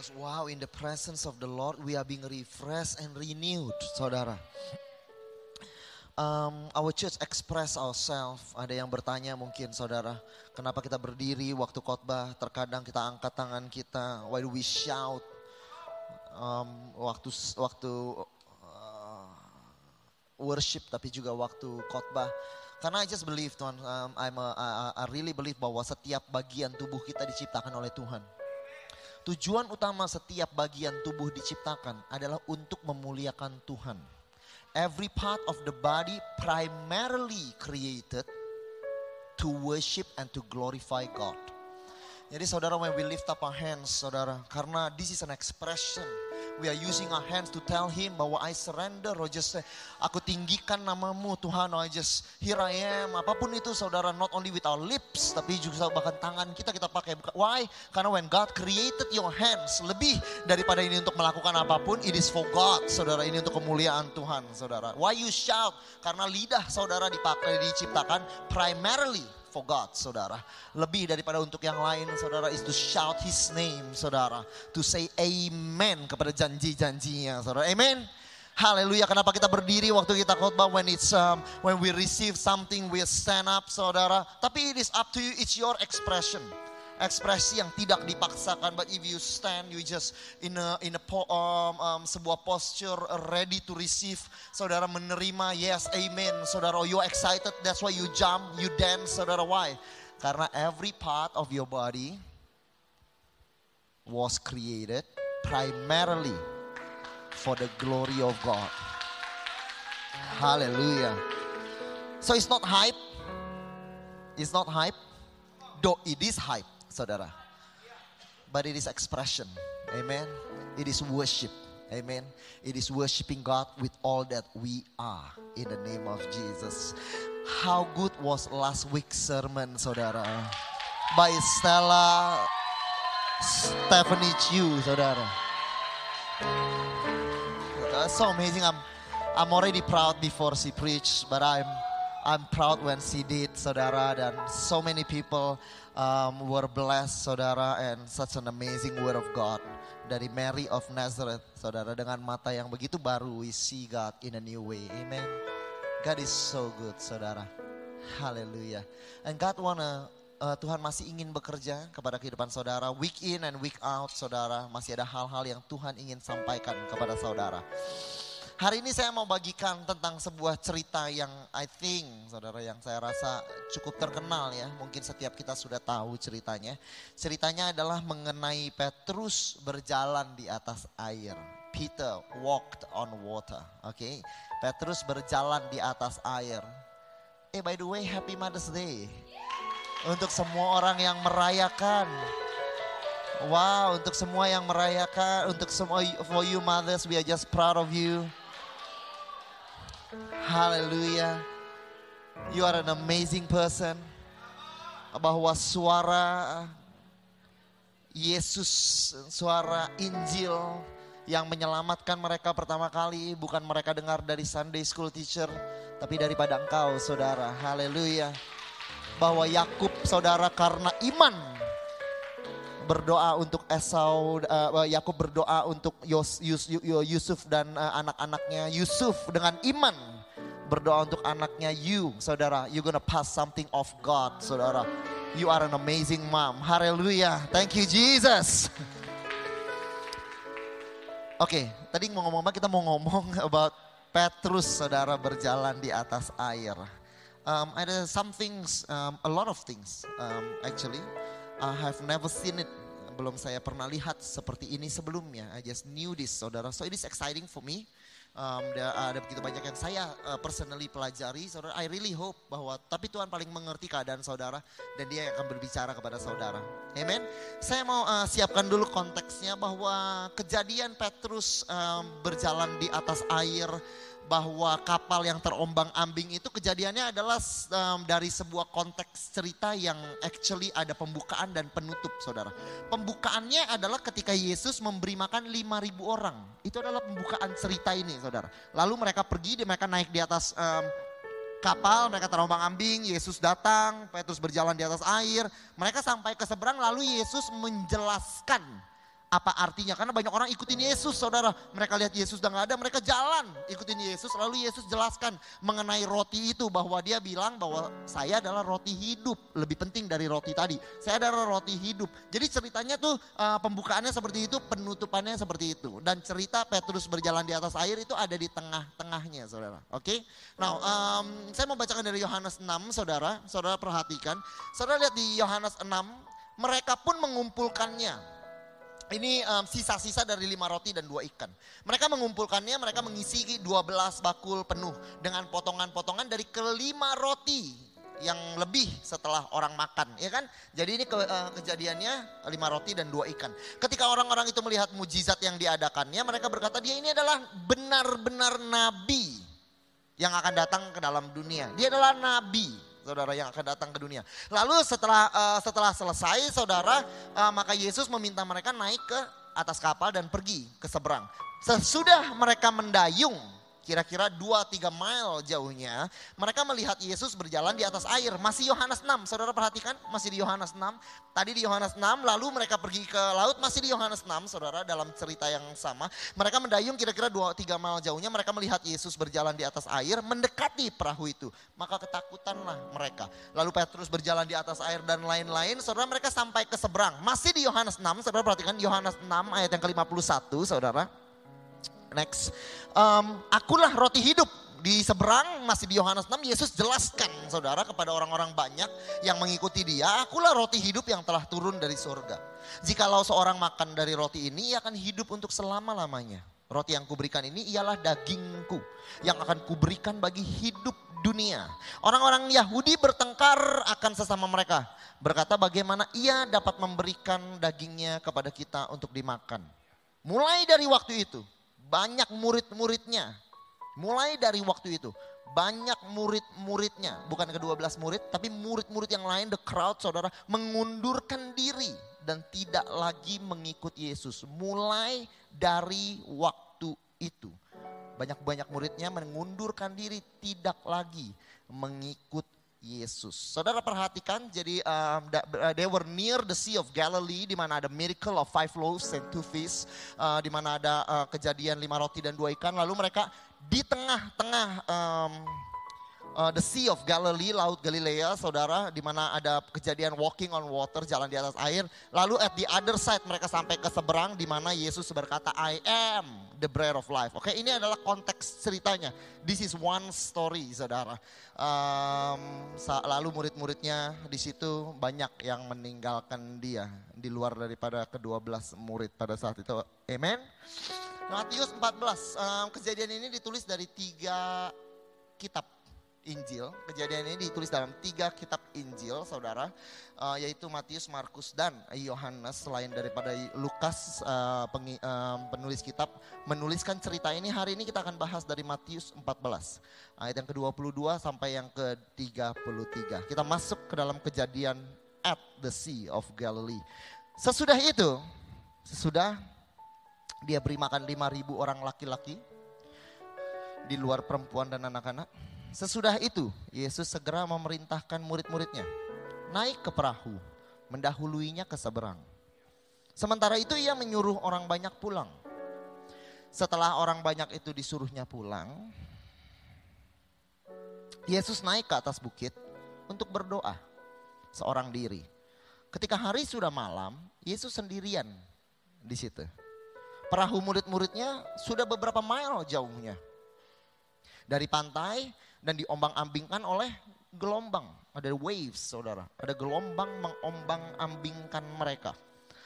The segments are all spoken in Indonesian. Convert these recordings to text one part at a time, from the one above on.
Was wow, in the presence of the Lord, we are being refreshed and renewed, saudara. Um, our church express ourselves. Ada yang bertanya mungkin saudara, kenapa kita berdiri waktu khotbah? Terkadang kita angkat tangan kita, why do we shout? Um, waktu waktu uh, worship, tapi juga waktu khotbah. Karena I just believe Tuhan, um, I'm a, I, I really believe bahwa setiap bagian tubuh kita diciptakan oleh Tuhan. Tujuan utama setiap bagian tubuh diciptakan adalah untuk memuliakan Tuhan. Every part of the body primarily created to worship and to glorify God. Jadi saudara when we lift up our hands saudara, karena this is an expression we are using our hands to tell him bahwa I surrender, oh just aku tinggikan namamu Tuhan, I just, here I am. Apa pun itu saudara, not only with our lips, tapi juga bahkan tangan kita kita pakai. Why? Karena when God created your hands, lebih daripada ini untuk melakukan apa pun, it is for God, saudara. Ini untuk kemuliaan Tuhan, saudara. Why you shout? Karena lidah saudara dipakai, diciptakan primarily for God, saudara. Lebih daripada untuk yang lain, saudara, is to shout His name, saudara. To say amen kepada janji-janjinya, saudara. Amen. Haleluya. Kenapa kita berdiri waktu kita khotbah when it's um, when we receive something we stand up, saudara. Tapi it is up to you. It's your expression ekspresi yang tidak dipaksakan but if you stand you just in a in a um, um, sebuah posture ready to receive saudara menerima yes amen. Saudara oh, you excited that's why you jump you dance saudara. Why? Karena every part of your body was created primarily for the glory of God. Hallelujah. So it's not hype. It's not hype. Though it is hype saudara. But it is expression. Amen. It is worship. Amen. It is worshiping God with all that we are in the name of Jesus. How good was last week's sermon, saudara? By Stella Stephanie Chu, saudara. That's so amazing. I'm I'm already proud before she preached, but I'm I'm proud when she did, saudara, dan so many people um, were blessed saudara and such an amazing word of God dari Mary of Nazareth saudara dengan mata yang begitu baru we see God in a new way. Amen. God is so good saudara. Haleluya and God wanna uh, Tuhan masih ingin bekerja kepada kehidupan saudara week in and week out saudara. Masih ada hal-hal yang Tuhan ingin sampaikan kepada saudara Hari ini saya mau bagikan tentang sebuah cerita yang I think, saudara, yang saya rasa cukup terkenal ya. Mungkin setiap kita sudah tahu ceritanya. Ceritanya adalah mengenai Petrus berjalan di atas air. Peter walked on water, oke. Okay? Petrus berjalan di atas air. Eh by the way, Happy Mother's Day. Untuk semua orang yang merayakan. Wow, untuk semua yang merayakan, untuk semua for you mothers, we are just proud of you. Haleluya. You are an amazing person. Bahwa suara Yesus, suara Injil yang menyelamatkan mereka pertama kali bukan mereka dengar dari Sunday school teacher, tapi daripada engkau saudara. Haleluya. Bahwa Yakub saudara karena iman berdoa untuk Esau, uh, Yakub berdoa untuk Yus, Yus, Yusuf dan uh, anak-anaknya. Yusuf dengan iman berdoa untuk anaknya you, saudara. You gonna pass something of God, saudara. You are an amazing mom. Haleluya. Thank you Jesus. Oke, okay, tadi mau ngomong apa? Kita mau ngomong about Petrus, saudara berjalan di atas air. Um, ada some things, um, a lot of things um, actually. I have never seen it belum saya pernah lihat seperti ini sebelumnya. I just knew this, saudara. So it is exciting for me. Um, ada, ada begitu banyak yang saya uh, personally pelajari, saudara. I really hope bahwa tapi Tuhan paling mengerti keadaan saudara dan Dia akan berbicara kepada saudara. Amen. Saya mau uh, siapkan dulu konteksnya bahwa kejadian Petrus um, berjalan di atas air bahwa kapal yang terombang ambing itu kejadiannya adalah um, dari sebuah konteks cerita yang actually ada pembukaan dan penutup saudara. Pembukaannya adalah ketika Yesus memberi makan 5000 orang. Itu adalah pembukaan cerita ini saudara. Lalu mereka pergi, mereka naik di atas um, kapal, mereka terombang ambing, Yesus datang, Petrus berjalan di atas air. Mereka sampai ke seberang lalu Yesus menjelaskan apa artinya? Karena banyak orang ikutin Yesus saudara. Mereka lihat Yesus udah gak ada, mereka jalan ikutin Yesus. Lalu Yesus jelaskan mengenai roti itu bahwa dia bilang bahwa saya adalah roti hidup. Lebih penting dari roti tadi. Saya adalah roti hidup. Jadi ceritanya tuh uh, pembukaannya seperti itu, penutupannya seperti itu. Dan cerita Petrus berjalan di atas air itu ada di tengah-tengahnya saudara. Oke. Okay? Nah um, saya mau bacakan dari Yohanes 6 saudara. Saudara perhatikan. Saudara lihat di Yohanes 6 mereka pun mengumpulkannya ini um, sisa-sisa dari lima roti dan dua ikan. Mereka mengumpulkannya, mereka mengisi 12 bakul penuh dengan potongan-potongan dari kelima roti yang lebih setelah orang makan, ya kan? Jadi ini ke, uh, kejadiannya lima roti dan dua ikan. Ketika orang-orang itu melihat mujizat yang diadakannya, mereka berkata dia ini adalah benar-benar nabi yang akan datang ke dalam dunia. Dia adalah nabi saudara yang akan datang ke dunia. Lalu setelah uh, setelah selesai saudara, uh, maka Yesus meminta mereka naik ke atas kapal dan pergi ke seberang. Sesudah mereka mendayung kira-kira 2-3 mile jauhnya, mereka melihat Yesus berjalan di atas air. Masih Yohanes 6, saudara perhatikan, masih di Yohanes 6. Tadi di Yohanes 6, lalu mereka pergi ke laut, masih di Yohanes 6, saudara, dalam cerita yang sama. Mereka mendayung kira-kira 2-3 mile jauhnya, mereka melihat Yesus berjalan di atas air, mendekati perahu itu. Maka ketakutanlah mereka. Lalu Petrus berjalan di atas air dan lain-lain, saudara mereka sampai ke seberang. Masih di Yohanes 6, saudara perhatikan Yohanes 6 ayat yang ke-51, saudara. Next. Um, akulah roti hidup. Di seberang masih di Yohanes 6 Yesus jelaskan saudara kepada orang-orang banyak yang mengikuti dia. Akulah roti hidup yang telah turun dari surga. Jikalau seorang makan dari roti ini ia akan hidup untuk selama-lamanya. Roti yang kuberikan ini ialah dagingku yang akan kuberikan bagi hidup dunia. Orang-orang Yahudi bertengkar akan sesama mereka. Berkata bagaimana ia dapat memberikan dagingnya kepada kita untuk dimakan. Mulai dari waktu itu banyak murid-muridnya. Mulai dari waktu itu, banyak murid-muridnya, bukan kedua belas murid, tapi murid-murid yang lain, the crowd saudara, mengundurkan diri dan tidak lagi mengikut Yesus. Mulai dari waktu itu. Banyak-banyak muridnya mengundurkan diri, tidak lagi mengikut Yesus. Saudara perhatikan, jadi um, they were near the Sea of Galilee, di mana ada miracle of five loaves and two fish, uh, di mana ada uh, kejadian lima roti dan dua ikan. Lalu mereka di tengah-tengah um, uh, the Sea of Galilee, Laut Galilea, saudara, di mana ada kejadian walking on water, jalan di atas air. Lalu at the other side mereka sampai ke seberang, di mana Yesus berkata, I am the bread of life. Oke, ini adalah konteks ceritanya. This is one story, saudara. Um, lalu murid-muridnya di situ banyak yang meninggalkan dia di luar daripada kedua belas murid pada saat itu. Amen. Matius 14, um, kejadian ini ditulis dari tiga kitab Injil. Kejadian ini ditulis dalam tiga kitab Injil, saudara, uh, yaitu Matius, Markus, dan Yohanes. Selain daripada Lukas, uh, uh, penulis kitab, menuliskan cerita ini. Hari ini kita akan bahas dari Matius 14, ayat yang ke-22 sampai yang ke-33. Kita masuk ke dalam kejadian at the Sea of Galilee. Sesudah itu, sesudah dia beri makan 5.000 orang laki-laki di luar perempuan dan anak-anak Sesudah itu, Yesus segera memerintahkan murid-muridnya naik ke perahu, mendahuluinya ke seberang. Sementara itu ia menyuruh orang banyak pulang. Setelah orang banyak itu disuruhnya pulang, Yesus naik ke atas bukit untuk berdoa seorang diri. Ketika hari sudah malam, Yesus sendirian di situ. Perahu murid-muridnya sudah beberapa mile jauhnya. Dari pantai dan diombang-ambingkan oleh gelombang. Ada waves saudara, ada gelombang mengombang-ambingkan mereka.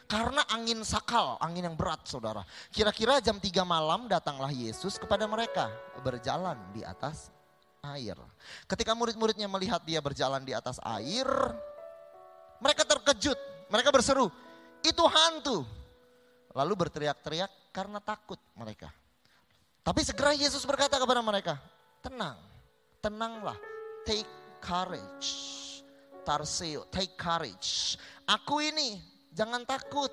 Karena angin sakal, angin yang berat saudara. Kira-kira jam 3 malam datanglah Yesus kepada mereka berjalan di atas air. Ketika murid-muridnya melihat dia berjalan di atas air, mereka terkejut, mereka berseru, itu hantu. Lalu berteriak-teriak karena takut mereka. Tapi segera Yesus berkata kepada mereka, tenang, tenanglah, take courage. Tarseo, take courage. Aku ini, jangan takut.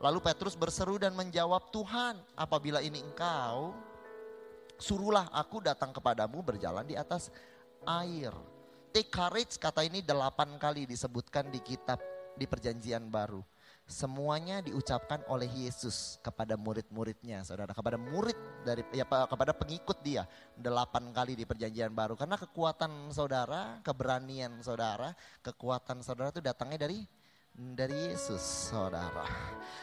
Lalu Petrus berseru dan menjawab, Tuhan apabila ini engkau, suruhlah aku datang kepadamu berjalan di atas air. Take courage kata ini delapan kali disebutkan di kitab di perjanjian baru. Semuanya diucapkan oleh Yesus kepada murid-muridnya, saudara. Kepada murid dari ya kepada pengikut dia delapan kali di perjanjian baru. Karena kekuatan saudara, keberanian saudara, kekuatan saudara itu datangnya dari dari Yesus, saudara.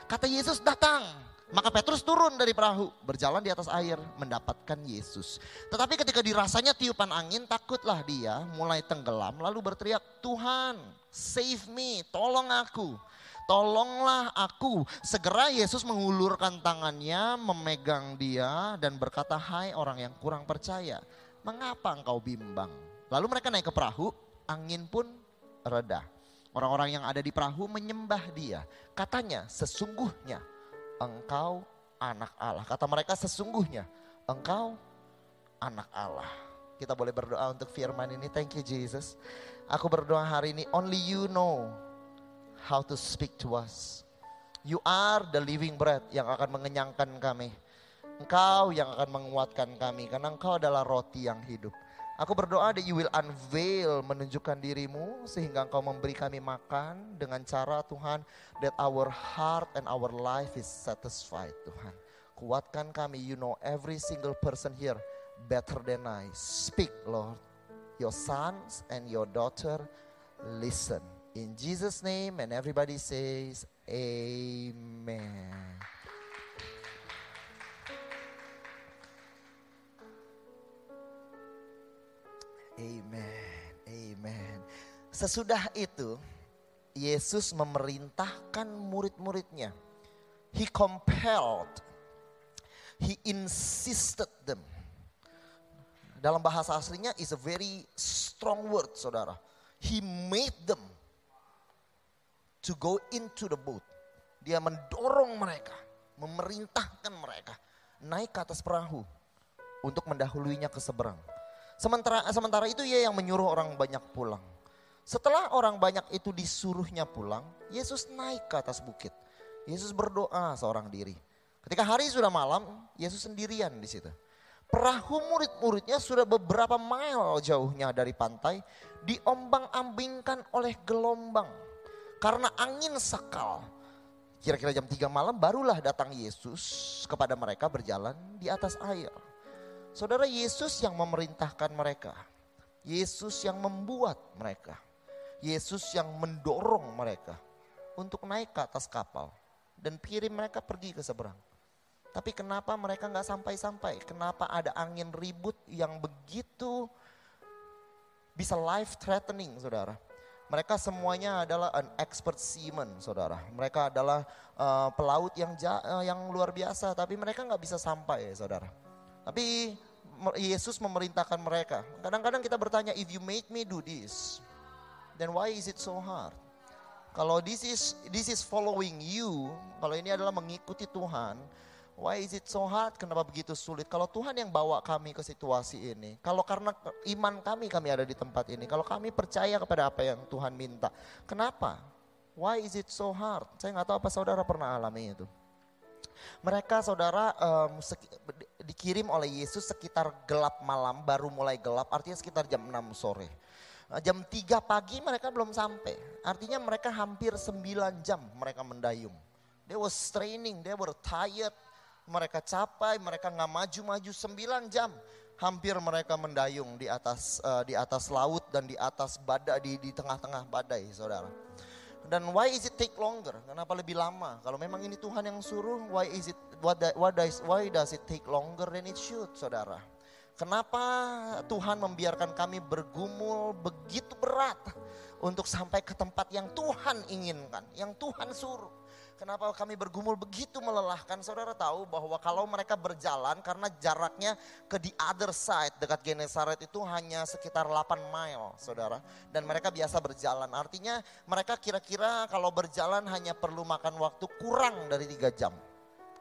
Kata Yesus datang, maka Petrus turun dari perahu, berjalan di atas air, mendapatkan Yesus. Tetapi ketika dirasanya tiupan angin, takutlah dia, mulai tenggelam, lalu berteriak, Tuhan, save me, tolong aku tolonglah aku. Segera Yesus mengulurkan tangannya, memegang dia dan berkata, hai orang yang kurang percaya, mengapa engkau bimbang? Lalu mereka naik ke perahu, angin pun reda. Orang-orang yang ada di perahu menyembah dia. Katanya, sesungguhnya engkau anak Allah. Kata mereka sesungguhnya engkau anak Allah. Kita boleh berdoa untuk firman ini. Thank you Jesus. Aku berdoa hari ini, only you know how to speak to us. You are the living bread yang akan mengenyangkan kami. Engkau yang akan menguatkan kami karena engkau adalah roti yang hidup. Aku berdoa that you will unveil menunjukkan dirimu sehingga engkau memberi kami makan dengan cara Tuhan that our heart and our life is satisfied Tuhan. Kuatkan kami, you know every single person here better than I. Speak Lord, your sons and your daughter listen. In Jesus' name, and everybody says, Amen. Amen. Amen. Sesudah itu, Yesus memerintahkan murid-muridnya. He compelled, he insisted them. Dalam bahasa aslinya is a very strong word, saudara. He made them to go into the boat. Dia mendorong mereka, memerintahkan mereka naik ke atas perahu untuk mendahuluinya ke seberang. Sementara sementara itu ia yang menyuruh orang banyak pulang. Setelah orang banyak itu disuruhnya pulang, Yesus naik ke atas bukit. Yesus berdoa seorang diri. Ketika hari sudah malam, Yesus sendirian di situ. Perahu murid-muridnya sudah beberapa mile jauhnya dari pantai, diombang-ambingkan oleh gelombang karena angin sakal. Kira-kira jam 3 malam barulah datang Yesus kepada mereka berjalan di atas air. Saudara Yesus yang memerintahkan mereka. Yesus yang membuat mereka. Yesus yang mendorong mereka untuk naik ke atas kapal dan kirim mereka pergi ke seberang. Tapi kenapa mereka nggak sampai-sampai? Kenapa ada angin ribut yang begitu bisa life threatening, saudara? Mereka semuanya adalah an expert seaman, saudara. Mereka adalah uh, pelaut yang ja, uh, yang luar biasa, tapi mereka nggak bisa sampai, saudara. Tapi Yesus memerintahkan mereka. Kadang-kadang kita bertanya, if you make me do this, then why is it so hard? Kalau this is this is following you, kalau ini adalah mengikuti Tuhan, Why is it so hard? Kenapa begitu sulit? Kalau Tuhan yang bawa kami ke situasi ini, kalau karena iman kami kami ada di tempat ini, kalau kami percaya kepada apa yang Tuhan minta, kenapa? Why is it so hard? Saya nggak tahu apa saudara pernah alami itu. Mereka saudara um, dikirim oleh Yesus sekitar gelap malam, baru mulai gelap, artinya sekitar jam 6 sore. Nah, jam 3 pagi mereka belum sampai, artinya mereka hampir 9 jam mereka mendayung. They were straining, they were tired, mereka capai, mereka nggak maju-maju 9 jam. Hampir mereka mendayung di atas uh, di atas laut dan di atas badai di di tengah-tengah badai, Saudara. Dan why is it take longer? Kenapa lebih lama? Kalau memang ini Tuhan yang suruh, why is it what, does why does it take longer than it should, Saudara? Kenapa Tuhan membiarkan kami bergumul begitu berat untuk sampai ke tempat yang Tuhan inginkan, yang Tuhan suruh? Kenapa kami bergumul begitu melelahkan? Saudara tahu bahwa kalau mereka berjalan karena jaraknya ke the other side dekat Genesaret itu hanya sekitar 8 mile, saudara. Dan mereka biasa berjalan. Artinya mereka kira-kira kalau berjalan hanya perlu makan waktu kurang dari 3 jam.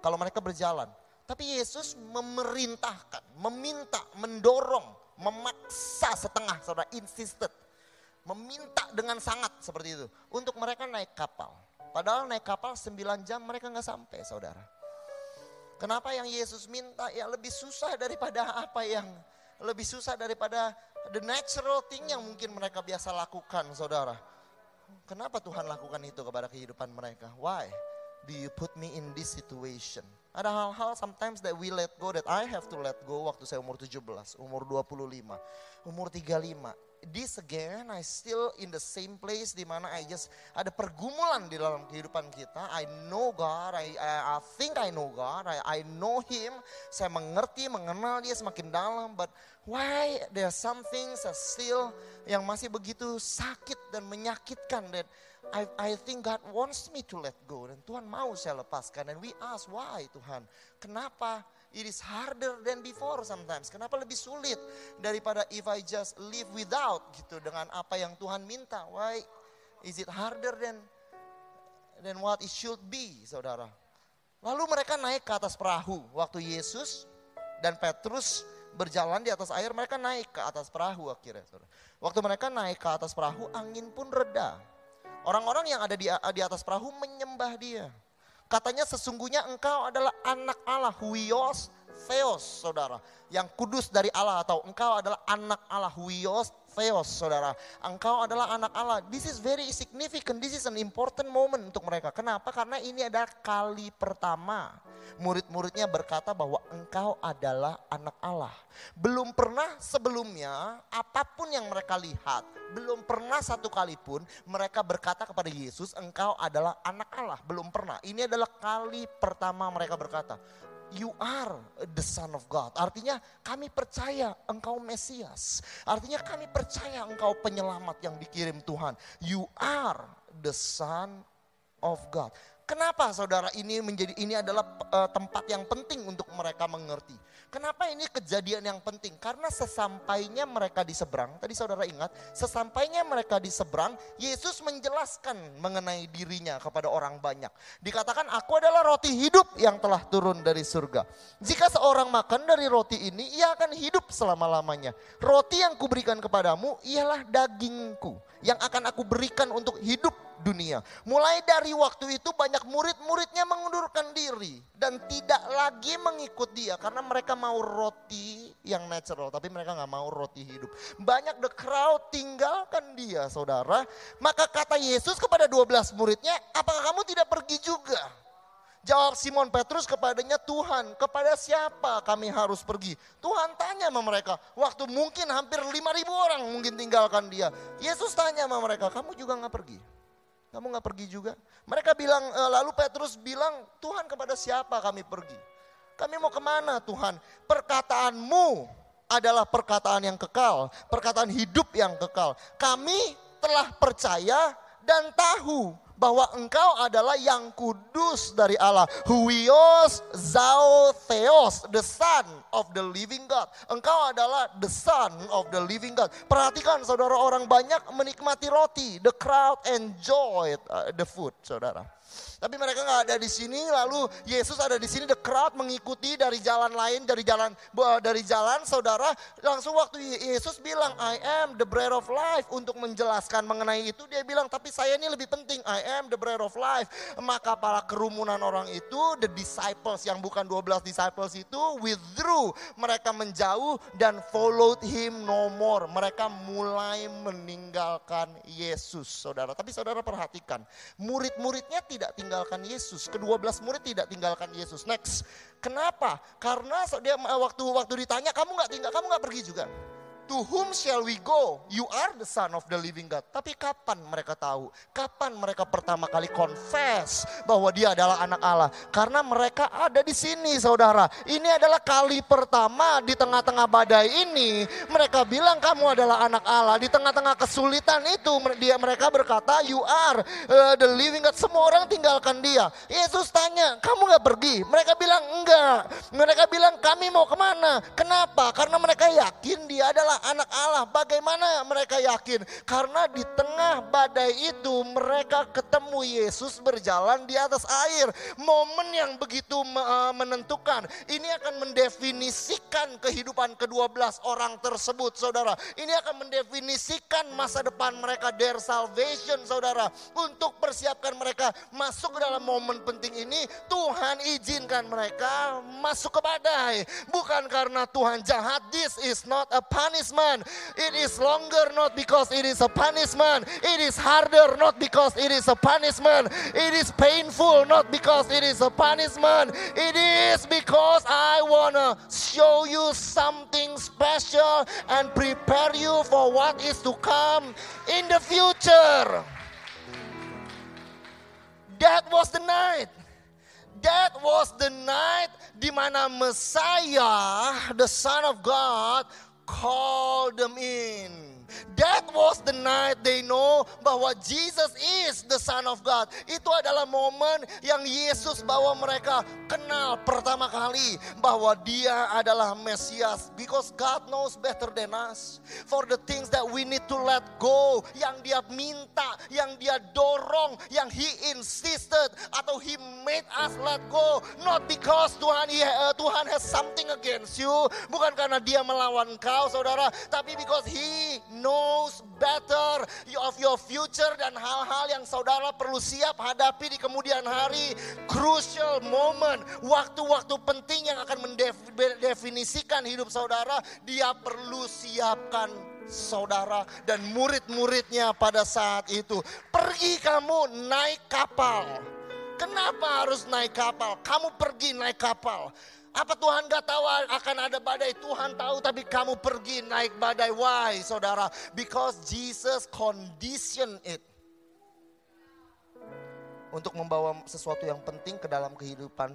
Kalau mereka berjalan. Tapi Yesus memerintahkan, meminta, mendorong, memaksa setengah, saudara, insisted. Meminta dengan sangat seperti itu. Untuk mereka naik kapal Padahal naik kapal 9 jam mereka nggak sampai saudara. Kenapa yang Yesus minta ya lebih susah daripada apa yang lebih susah daripada the natural thing yang mungkin mereka biasa lakukan saudara. Kenapa Tuhan lakukan itu kepada kehidupan mereka? Why do you put me in this situation? Ada hal-hal sometimes that we let go that I have to let go waktu saya umur 17, umur 25, umur 35 this again, I still in the same place di mana I just ada pergumulan di dalam kehidupan kita. I know God, I, I, I think I know God, I, I know Him. Saya mengerti, mengenal Dia semakin dalam. But why there are some things that still yang masih begitu sakit dan menyakitkan that I, I think God wants me to let go dan Tuhan mau saya lepaskan. And we ask why Tuhan, kenapa? It is harder than before sometimes. Kenapa lebih sulit daripada if I just live without gitu dengan apa yang Tuhan minta? Why is it harder than than what it should be, saudara? Lalu mereka naik ke atas perahu waktu Yesus dan Petrus berjalan di atas air, mereka naik ke atas perahu akhirnya. Saudara. Waktu mereka naik ke atas perahu, angin pun reda. Orang-orang yang ada di, di atas perahu menyembah dia. Katanya sesungguhnya engkau adalah anak Allah, huios theos, saudara. Yang kudus dari Allah atau engkau adalah anak Allah, huios theos, saudara. Engkau adalah anak Allah. This is very significant, this is an important moment untuk mereka. Kenapa? Karena ini adalah kali pertama murid-muridnya berkata bahwa engkau adalah anak Allah. Belum pernah sebelumnya apa pun yang mereka lihat, belum pernah satu kali pun mereka berkata kepada Yesus engkau adalah anak Allah. Belum pernah. Ini adalah kali pertama mereka berkata, you are the son of God. Artinya kami percaya engkau Mesias. Artinya kami percaya engkau penyelamat yang dikirim Tuhan. You are the son of God. Kenapa saudara ini menjadi ini adalah uh, tempat yang penting untuk mereka mengerti. Kenapa ini kejadian yang penting? Karena sesampainya mereka di seberang, tadi saudara ingat, sesampainya mereka di seberang, Yesus menjelaskan mengenai dirinya kepada orang banyak. Dikatakan, aku adalah roti hidup yang telah turun dari surga. Jika seorang makan dari roti ini, ia akan hidup selama-lamanya. Roti yang kuberikan kepadamu ialah dagingku yang akan aku berikan untuk hidup dunia. Mulai dari waktu itu banyak murid-muridnya mengundurkan diri dan tidak lagi mengikut dia karena mereka mau roti yang natural tapi mereka nggak mau roti hidup. Banyak the crowd tinggalkan dia saudara. Maka kata Yesus kepada 12 muridnya, apakah kamu tidak pergi juga? Jawab Simon Petrus kepadanya, Tuhan kepada siapa kami harus pergi? Tuhan tanya sama mereka, waktu mungkin hampir 5000 orang mungkin tinggalkan dia. Yesus tanya sama mereka, kamu juga nggak pergi? Kamu nggak pergi juga? Mereka bilang, e, lalu Petrus bilang, Tuhan kepada siapa kami pergi? Kami mau ke mana Tuhan? Perkataanmu adalah perkataan yang kekal, perkataan hidup yang kekal. Kami telah percaya dan tahu bahwa engkau adalah yang kudus dari Allah. Huios zao theos, the son of the living God. Engkau adalah the son of the living God. Perhatikan saudara orang banyak menikmati roti. The crowd enjoyed uh, the food saudara. Tapi mereka nggak ada di sini. Lalu Yesus ada di sini. The crowd mengikuti dari jalan lain, dari jalan dari jalan saudara. Langsung waktu Yesus bilang, I am the bread of life. Untuk menjelaskan mengenai itu dia bilang, tapi saya ini lebih penting. I am the bread of life. Maka para kerumunan orang itu, the disciples yang bukan 12 disciples itu withdrew. Mereka menjauh dan followed him no more. Mereka mulai meninggalkan Yesus saudara. Tapi saudara perhatikan, murid-muridnya tidak tinggal tinggalkan Yesus. Kedua belas murid tidak tinggalkan Yesus. Next, kenapa? Karena dia waktu waktu ditanya kamu nggak tinggal, kamu nggak pergi juga. To whom shall we go? You are the son of the living God. Tapi kapan mereka tahu? Kapan mereka pertama kali confess bahwa dia adalah anak Allah? Karena mereka ada di sini saudara. Ini adalah kali pertama di tengah-tengah badai ini. Mereka bilang kamu adalah anak Allah. Di tengah-tengah kesulitan itu dia mereka berkata you are uh, the living God. Semua orang tinggalkan dia. Yesus tanya kamu gak pergi? Mereka bilang enggak. Mereka bilang kami mau ke mana? Kenapa? Karena mereka yakin dia adalah anak Allah. Bagaimana mereka yakin? Karena di tengah badai itu mereka ketemu Yesus berjalan di atas air. Momen yang begitu eh, menentukan. Ini akan mendefinisikan kehidupan kedua belas orang tersebut saudara. Ini akan mendefinisikan masa depan mereka. Their salvation saudara. Untuk persiapkan mereka masuk ke dalam momen penting ini. Tuhan izinkan mereka masuk ke badai. Bukan karena Tuhan jahat. This is not a punishment. It is longer not because it is a punishment. It is harder not because it is a punishment. It is painful not because it is a punishment. It is because I want to show you something special and prepare you for what is to come in the future. That was the night. That was the night di mana Messiah, the Son of God, called them in. That was the night they know bahwa Jesus is the Son of God. Itu adalah momen yang Yesus bawa mereka kenal pertama kali bahwa dia adalah Mesias. Because God knows better than us. For the things that we need to let go. Yang dia minta, yang dia dorong, yang He insisted atau He made us let go. Not because Tuhan, uh, Tuhan has something against you. Bukan karena dia melawan kau saudara. Tapi because He knows better of your future dan hal-hal yang saudara perlu siap hadapi di kemudian hari. Crucial moment, waktu-waktu penting yang akan mendefinisikan hidup saudara, dia perlu siapkan saudara dan murid-muridnya pada saat itu. Pergi kamu naik kapal. Kenapa harus naik kapal? Kamu pergi naik kapal. Apa Tuhan gak tahu akan ada badai? Tuhan tahu tapi kamu pergi naik badai. Why saudara? Because Jesus condition it. Untuk membawa sesuatu yang penting ke dalam kehidupan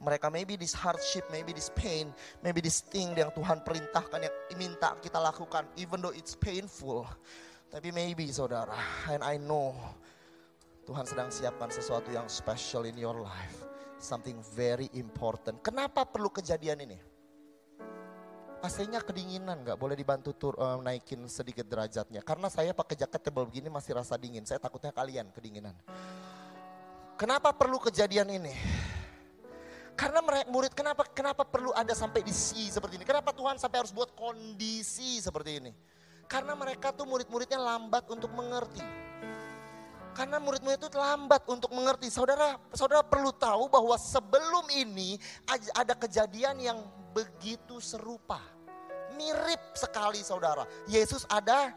mereka. Maybe this hardship, maybe this pain, maybe this thing yang Tuhan perintahkan yang minta kita lakukan. Even though it's painful. Tapi maybe saudara, and I know Tuhan sedang siapkan sesuatu yang special in your life something very important. Kenapa perlu kejadian ini? AC-nya kedinginan, nggak boleh dibantu tur, uh, naikin sedikit derajatnya. Karena saya pakai jaket tebal begini masih rasa dingin. Saya takutnya kalian kedinginan. Kenapa perlu kejadian ini? Karena murid kenapa kenapa perlu ada sampai di si seperti ini? Kenapa Tuhan sampai harus buat kondisi seperti ini? Karena mereka tuh murid-muridnya lambat untuk mengerti. Karena murid-murid itu lambat untuk mengerti. Saudara, saudara perlu tahu bahwa sebelum ini ada kejadian yang begitu serupa. Mirip sekali saudara. Yesus ada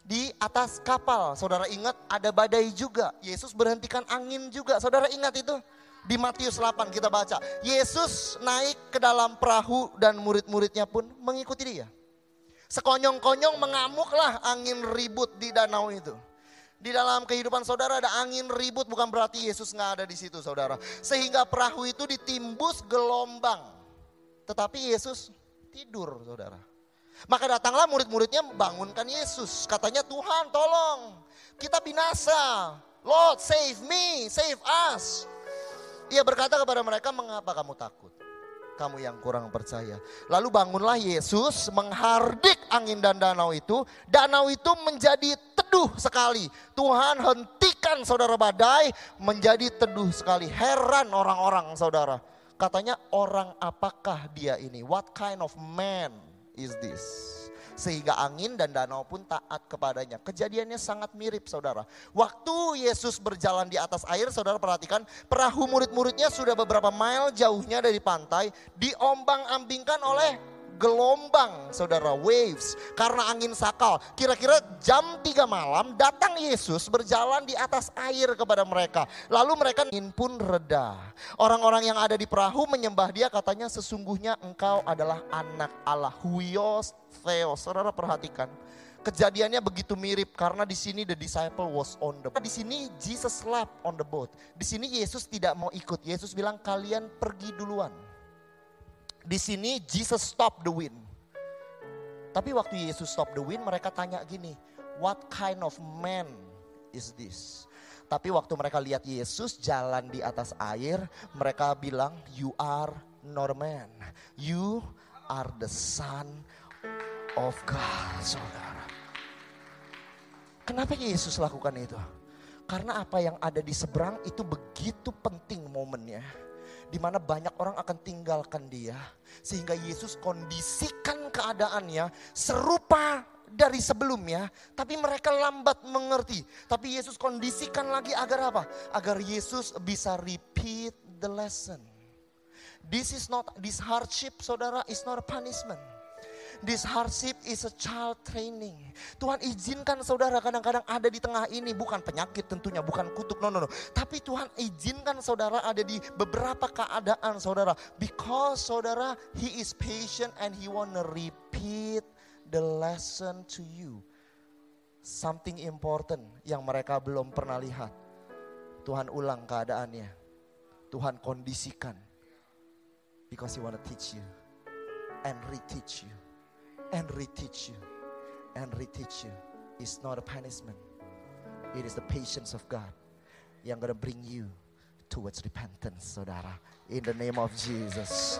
di atas kapal. Saudara ingat ada badai juga. Yesus berhentikan angin juga. Saudara ingat itu? Di Matius 8 kita baca. Yesus naik ke dalam perahu dan murid-muridnya pun mengikuti dia. Sekonyong-konyong mengamuklah angin ribut di danau itu. Di dalam kehidupan saudara ada angin ribut bukan berarti Yesus nggak ada di situ saudara. Sehingga perahu itu ditimbus gelombang. Tetapi Yesus tidur saudara. Maka datanglah murid-muridnya bangunkan Yesus. Katanya Tuhan tolong kita binasa. Lord save me, save us. Ia berkata kepada mereka mengapa kamu takut? Kamu yang kurang percaya. Lalu bangunlah Yesus menghardik angin dan danau itu. Danau itu menjadi teduh sekali. Tuhan hentikan saudara badai menjadi teduh sekali. Heran orang-orang saudara. Katanya orang apakah dia ini? What kind of man is this? Sehingga angin dan danau pun taat kepadanya. Kejadiannya sangat mirip saudara. Waktu Yesus berjalan di atas air, saudara perhatikan perahu murid-muridnya sudah beberapa mile jauhnya dari pantai, diombang-ambingkan oleh gelombang saudara waves karena angin sakal. Kira-kira jam 3 malam datang Yesus berjalan di atas air kepada mereka. Lalu mereka ingin pun reda. Orang-orang yang ada di perahu menyembah dia katanya sesungguhnya engkau adalah anak Allah. Huios Theos. Saudara perhatikan. Kejadiannya begitu mirip karena di sini the disciple was on the boat. Di sini Jesus slept on the boat. Di sini Yesus tidak mau ikut. Yesus bilang kalian pergi duluan. Di sini Jesus stop the wind. Tapi waktu Yesus stop the wind mereka tanya gini, what kind of man is this? Tapi waktu mereka lihat Yesus jalan di atas air, mereka bilang, you are not a man. You are the son of God, saudara. Kenapa Yesus lakukan itu? Karena apa yang ada di seberang itu begitu penting momennya. Di mana banyak orang akan tinggalkan dia. Sehingga Yesus kondisikan keadaannya serupa dari sebelumnya. Tapi mereka lambat mengerti. Tapi Yesus kondisikan lagi agar apa? Agar Yesus bisa repeat the lesson. This is not, this hardship saudara is not a punishment This hardship is a child training. Tuhan izinkan saudara kadang-kadang ada di tengah ini. Bukan penyakit tentunya, bukan kutuk. No, no, no. Tapi Tuhan izinkan saudara ada di beberapa keadaan saudara. Because saudara, he is patient and he wanna repeat the lesson to you. Something important yang mereka belum pernah lihat. Tuhan ulang keadaannya. Tuhan kondisikan. Because he wanna teach you and reteach you and reteach you and reteach you is not a punishment. It is the patience of God yang gonna bring you towards repentance, saudara. In the name of Jesus.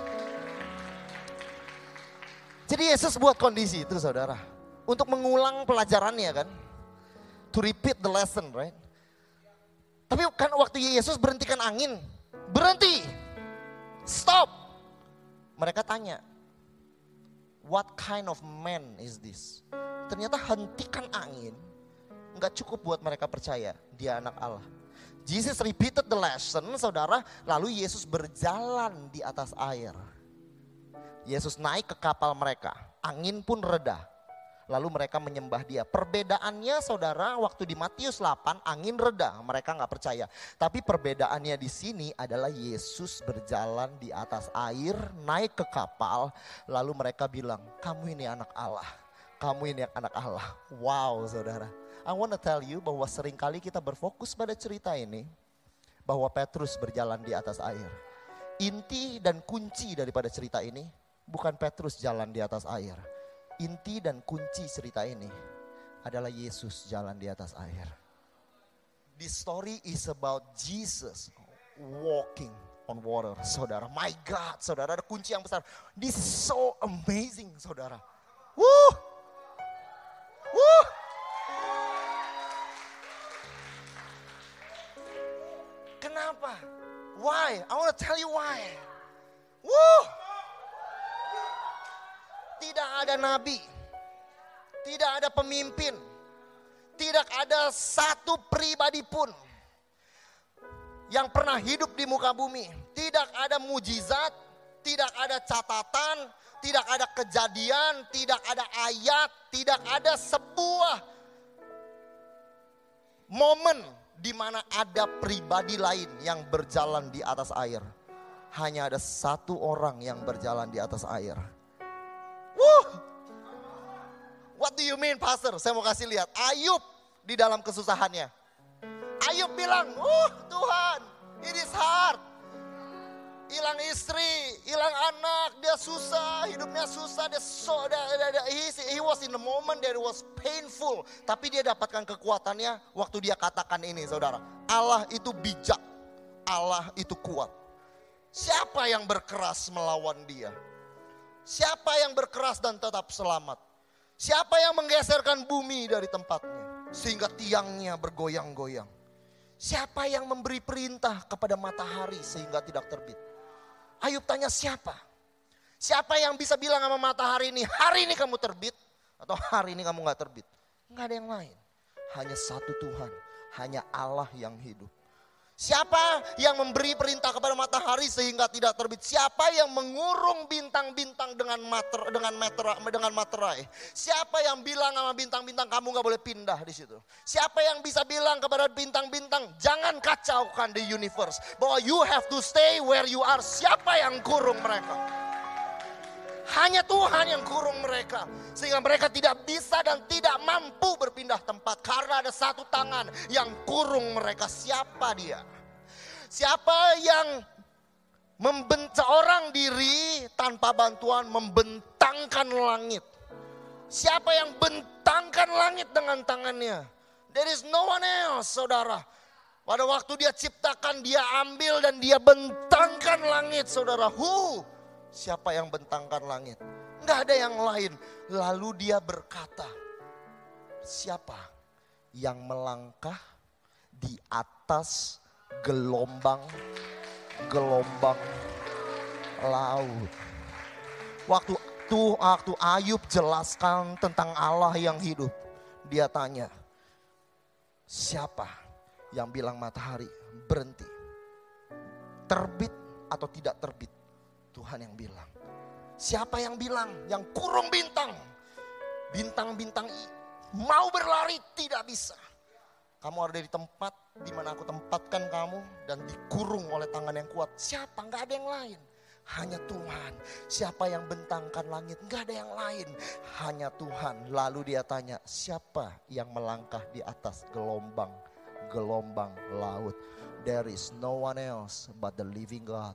Jadi Yesus buat kondisi itu saudara. Untuk mengulang pelajarannya kan. To repeat the lesson right. Tapi kan waktu Yesus berhentikan angin. Berhenti. Stop. Mereka tanya, What kind of man is this? Ternyata hentikan angin nggak cukup buat mereka percaya dia anak Allah. Jesus repeated the lesson, saudara. Lalu Yesus berjalan di atas air. Yesus naik ke kapal mereka. Angin pun reda. Lalu mereka menyembah dia. Perbedaannya saudara waktu di Matius 8 angin reda mereka nggak percaya. Tapi perbedaannya di sini adalah Yesus berjalan di atas air naik ke kapal. Lalu mereka bilang kamu ini anak Allah. Kamu ini anak Allah. Wow saudara. I want to tell you bahwa sering kali kita berfokus pada cerita ini. Bahwa Petrus berjalan di atas air. Inti dan kunci daripada cerita ini bukan Petrus jalan di atas air Inti dan kunci cerita ini adalah Yesus jalan di atas air. This story is about Jesus walking on water, saudara. My God, saudara, ada kunci yang besar. This is so amazing, saudara. Woo! Woo! Kenapa? Why? I want to tell you why. Woo! Tidak ada nabi, tidak ada pemimpin, tidak ada satu pribadi pun yang pernah hidup di muka bumi. Tidak ada mujizat, tidak ada catatan, tidak ada kejadian, tidak ada ayat, tidak ada sebuah momen di mana ada pribadi lain yang berjalan di atas air. Hanya ada satu orang yang berjalan di atas air Wuh. What do you mean pastor? Saya mau kasih lihat. Ayub di dalam kesusahannya. Ayub bilang, uh Tuhan it is hard. Hilang istri, hilang anak, dia susah, hidupnya susah, dia so, dia, dia, dia, he, he was in the moment that it was painful. Tapi dia dapatkan kekuatannya waktu dia katakan ini saudara. Allah itu bijak, Allah itu kuat. Siapa yang berkeras melawan dia? Siapa yang berkeras dan tetap selamat? Siapa yang menggeserkan bumi dari tempatnya sehingga tiangnya bergoyang-goyang? Siapa yang memberi perintah kepada matahari sehingga tidak terbit? Ayub tanya siapa? Siapa yang bisa bilang sama matahari ini, hari ini kamu terbit atau hari ini kamu nggak terbit? Nggak ada yang lain. Hanya satu Tuhan, hanya Allah yang hidup. Siapa yang memberi perintah kepada matahari sehingga tidak terbit? Siapa yang mengurung bintang-bintang dengan mater, dengan meter, dengan materai? Siapa yang bilang sama bintang-bintang kamu nggak boleh pindah di situ? Siapa yang bisa bilang kepada bintang-bintang jangan kacaukan the universe bahwa you have to stay where you are? Siapa yang kurung mereka? Hanya Tuhan yang kurung mereka. Sehingga mereka tidak bisa dan tidak mampu berpindah tempat. Karena ada satu tangan yang kurung mereka. Siapa dia? Siapa yang membentuk orang diri tanpa bantuan membentangkan langit? Siapa yang bentangkan langit dengan tangannya? There is no one else, saudara. Pada waktu dia ciptakan, dia ambil dan dia bentangkan langit, saudara. Who? Siapa yang bentangkan langit? Enggak ada yang lain. Lalu dia berkata, siapa yang melangkah di atas gelombang-gelombang laut. Waktu tuh waktu Ayub jelaskan tentang Allah yang hidup, dia tanya, siapa yang bilang matahari berhenti? Terbit atau tidak terbit? Tuhan yang bilang. Siapa yang bilang? Yang kurung bintang. Bintang-bintang mau berlari tidak bisa. Kamu ada di tempat di mana aku tempatkan kamu dan dikurung oleh tangan yang kuat. Siapa? Enggak ada yang lain. Hanya Tuhan. Siapa yang bentangkan langit? Enggak ada yang lain. Hanya Tuhan. Lalu dia tanya, siapa yang melangkah di atas gelombang gelombang laut? There is no one else but the living God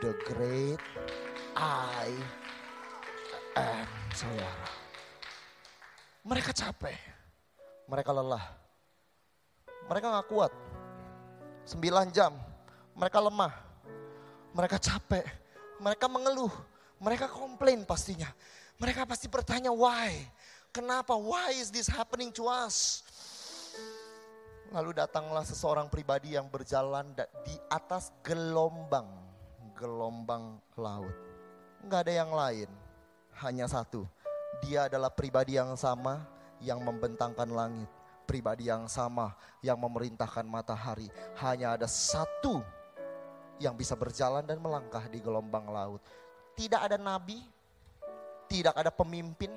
the great I am. Saudara. Mereka capek. Mereka lelah. Mereka gak kuat. Sembilan jam. Mereka lemah. Mereka capek. Mereka mengeluh. Mereka komplain pastinya. Mereka pasti bertanya why. Kenapa? Why is this happening to us? Lalu datanglah seseorang pribadi yang berjalan di atas gelombang gelombang laut. Enggak ada yang lain, hanya satu. Dia adalah pribadi yang sama yang membentangkan langit. Pribadi yang sama yang memerintahkan matahari. Hanya ada satu yang bisa berjalan dan melangkah di gelombang laut. Tidak ada nabi, tidak ada pemimpin,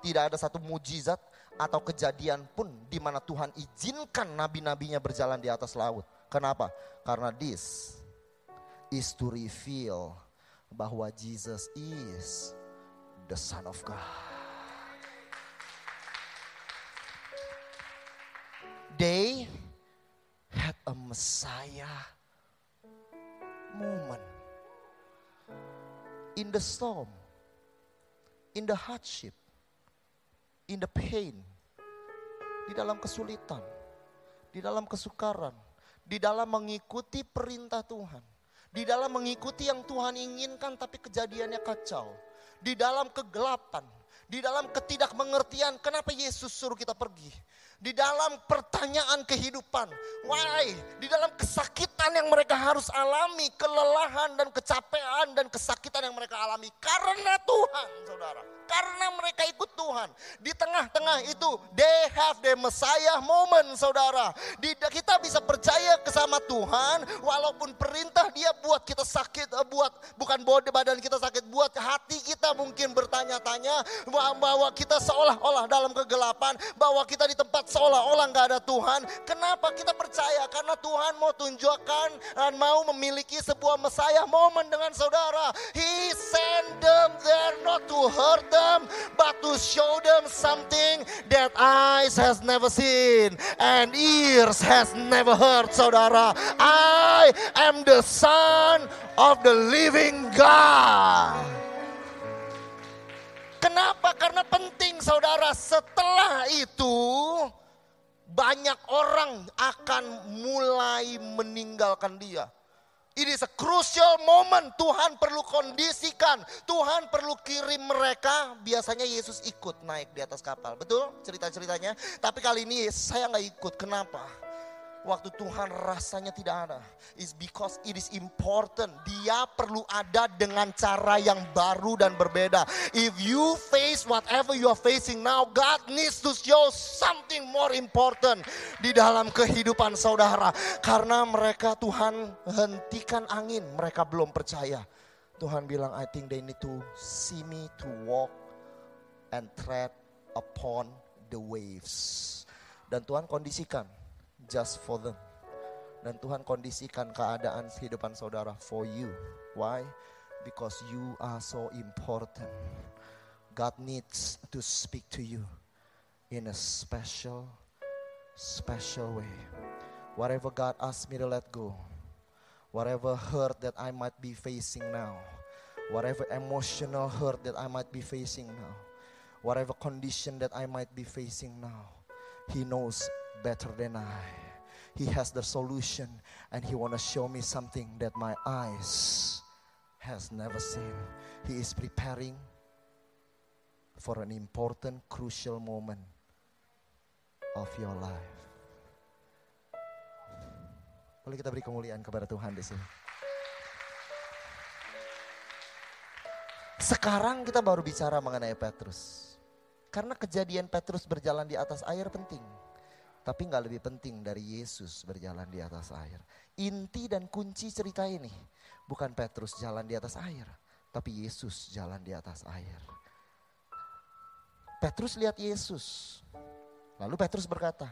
tidak ada satu mujizat atau kejadian pun di mana Tuhan izinkan nabi-nabinya berjalan di atas laut. Kenapa? Karena this is to reveal bahwa Jesus is the Son of God. They had a Messiah moment in the storm, in the hardship, in the pain, di dalam kesulitan, di dalam kesukaran, di dalam mengikuti perintah Tuhan di dalam mengikuti yang Tuhan inginkan tapi kejadiannya kacau. Di dalam kegelapan, di dalam ketidakmengertian kenapa Yesus suruh kita pergi di dalam pertanyaan kehidupan. Why? Di dalam kesakitan yang mereka harus alami, kelelahan dan kecapean dan kesakitan yang mereka alami karena Tuhan, Saudara. Karena mereka ikut Tuhan. Di tengah-tengah itu they have the Messiah moment, Saudara. Di, kita bisa percaya kesama Tuhan walaupun perintah dia buat kita sakit, eh, buat bukan body badan kita sakit, buat hati kita mungkin bertanya-tanya bahwa kita seolah-olah dalam kegelapan, bahwa kita di tempat seolah-olah nggak ada Tuhan. Kenapa kita percaya? Karena Tuhan mau tunjukkan dan mau memiliki sebuah Messiah momen dengan saudara. He sent them there not to hurt them, but to show them something that eyes has never seen and ears has never heard, saudara. I am the son of the living God. Kenapa? Karena penting saudara setelah itu banyak orang akan mulai meninggalkan dia. It is a crucial moment. Tuhan perlu kondisikan. Tuhan perlu kirim mereka. Biasanya Yesus ikut naik di atas kapal. Betul cerita-ceritanya. Tapi kali ini saya nggak ikut. Kenapa? Waktu Tuhan rasanya tidak ada is because it is important. Dia perlu ada dengan cara yang baru dan berbeda. If you face whatever you are facing now, God needs to show something more important di dalam kehidupan saudara. Karena mereka Tuhan hentikan angin, mereka belum percaya. Tuhan bilang, I think they need to see me to walk and tread upon the waves. Dan Tuhan kondisikan just for them. Dan Tuhan kondisikan keadaan kehidupan saudara for you. Why? Because you are so important. God needs to speak to you in a special, special way. Whatever God asks me to let go, whatever hurt that I might be facing now, whatever emotional hurt that I might be facing now, whatever condition that I might be facing now, He knows better than I. He has the solution and He want to show me something that my eyes has never seen. He is preparing for an important, crucial moment of your life. Boleh kita beri kemuliaan kepada Tuhan di sini. Sekarang kita baru bicara mengenai Petrus. Karena kejadian Petrus berjalan di atas air penting. Tapi nggak lebih penting dari Yesus berjalan di atas air. Inti dan kunci cerita ini bukan Petrus jalan di atas air, tapi Yesus jalan di atas air. Petrus lihat Yesus. Lalu Petrus berkata,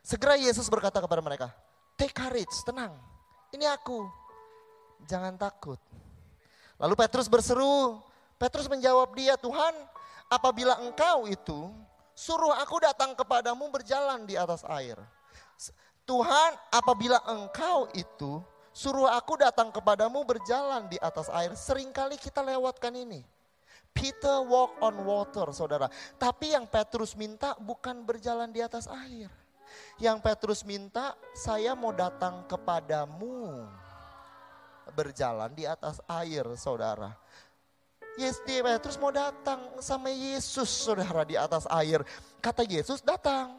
segera Yesus berkata kepada mereka, take courage, tenang, ini aku, jangan takut. Lalu Petrus berseru, Petrus menjawab dia, Tuhan apabila engkau itu suruh aku datang kepadamu berjalan di atas air. Tuhan apabila engkau itu suruh aku datang kepadamu berjalan di atas air. Seringkali kita lewatkan ini. Peter walk on water saudara. Tapi yang Petrus minta bukan berjalan di atas air. Yang Petrus minta saya mau datang kepadamu berjalan di atas air saudara. Yes, Petrus mau datang sama Yesus saudara di atas air. Kata Yesus datang.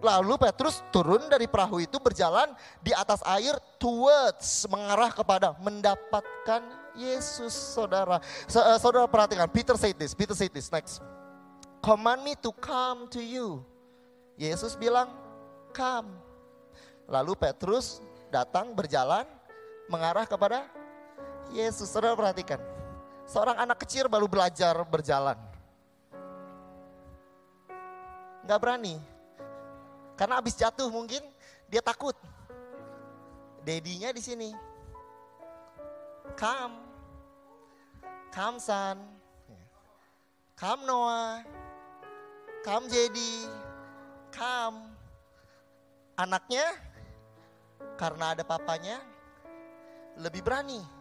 Lalu Petrus turun dari perahu itu berjalan di atas air towards mengarah kepada mendapatkan Yesus saudara. Eh, saudara perhatikan Peter said this, Peter said this next. Command me to come to you. Yesus bilang come. Lalu Petrus datang berjalan mengarah kepada Yesus. Saudara perhatikan. Seorang anak kecil baru belajar berjalan. Gak berani. Karena habis jatuh mungkin dia takut. Dedinya di sini. Come. Come son. Come Noah. Come Jadi. Come. Anaknya karena ada papanya lebih berani.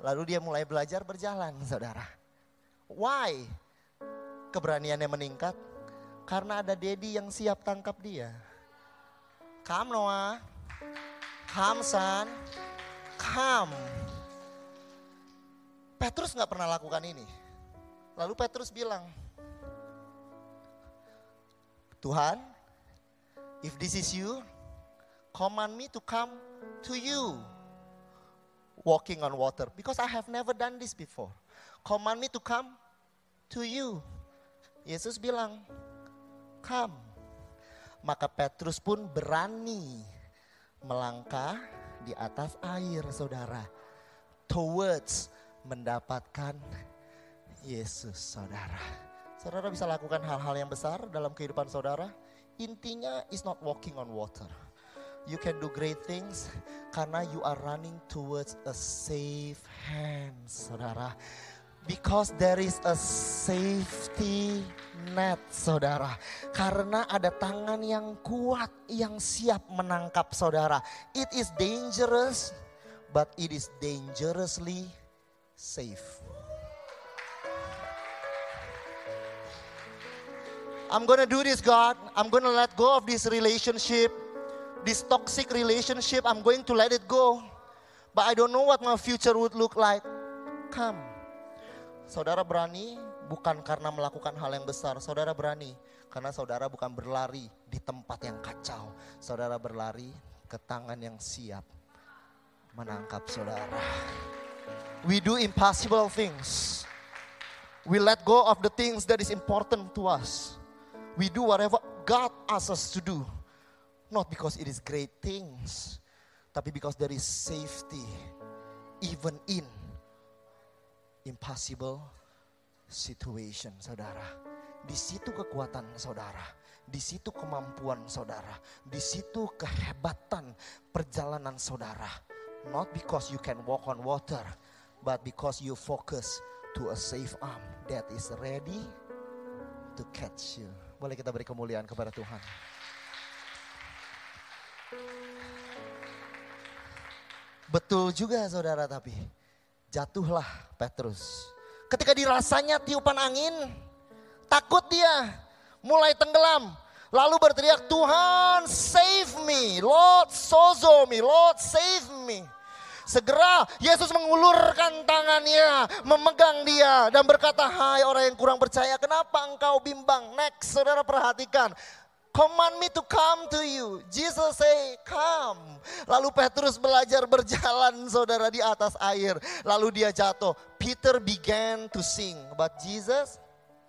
Lalu dia mulai belajar berjalan, saudara. Why? Keberaniannya meningkat karena ada Dedi yang siap tangkap dia. Come Noah, come son, come. Petrus nggak pernah lakukan ini. Lalu Petrus bilang, Tuhan, if this is you, command me to come to you walking on water because I have never done this before. Command me to come to you. Yesus bilang, come. Maka Petrus pun berani melangkah di atas air saudara. Towards mendapatkan Yesus saudara. Saudara bisa lakukan hal-hal yang besar dalam kehidupan saudara. Intinya is not walking on water you can do great things karena you are running towards a safe hand, saudara. Because there is a safety net, saudara. Karena ada tangan yang kuat yang siap menangkap saudara. It is dangerous, but it is dangerously safe. I'm gonna do this, God. I'm gonna let go of this relationship this toxic relationship, I'm going to let it go. But I don't know what my future would look like. Come. Saudara berani bukan karena melakukan hal yang besar. Saudara berani karena saudara bukan berlari di tempat yang kacau, saudara berlari ke tangan yang siap menangkap saudara. We do impossible things. We let go of the things that is important to us. We do whatever God asks us to do. Not because it is great things, tapi because there is safety even in impossible situation, saudara. Di situ kekuatan saudara, di situ kemampuan saudara, di situ kehebatan perjalanan saudara. Not because you can walk on water, but because you focus to a safe arm that is ready to catch you. Boleh kita beri kemuliaan kepada Tuhan. Betul juga saudara tapi jatuhlah Petrus. Ketika dirasanya tiupan angin, takut dia, mulai tenggelam. Lalu berteriak, Tuhan save me, Lord sozo me, Lord save me. Segera Yesus mengulurkan tangannya, memegang dia dan berkata, hai orang yang kurang percaya, kenapa engkau bimbang? Next, saudara perhatikan. Command me to come to you. Jesus say, come. Lalu Petrus belajar berjalan saudara di atas air. Lalu dia jatuh. Peter began to sing. But Jesus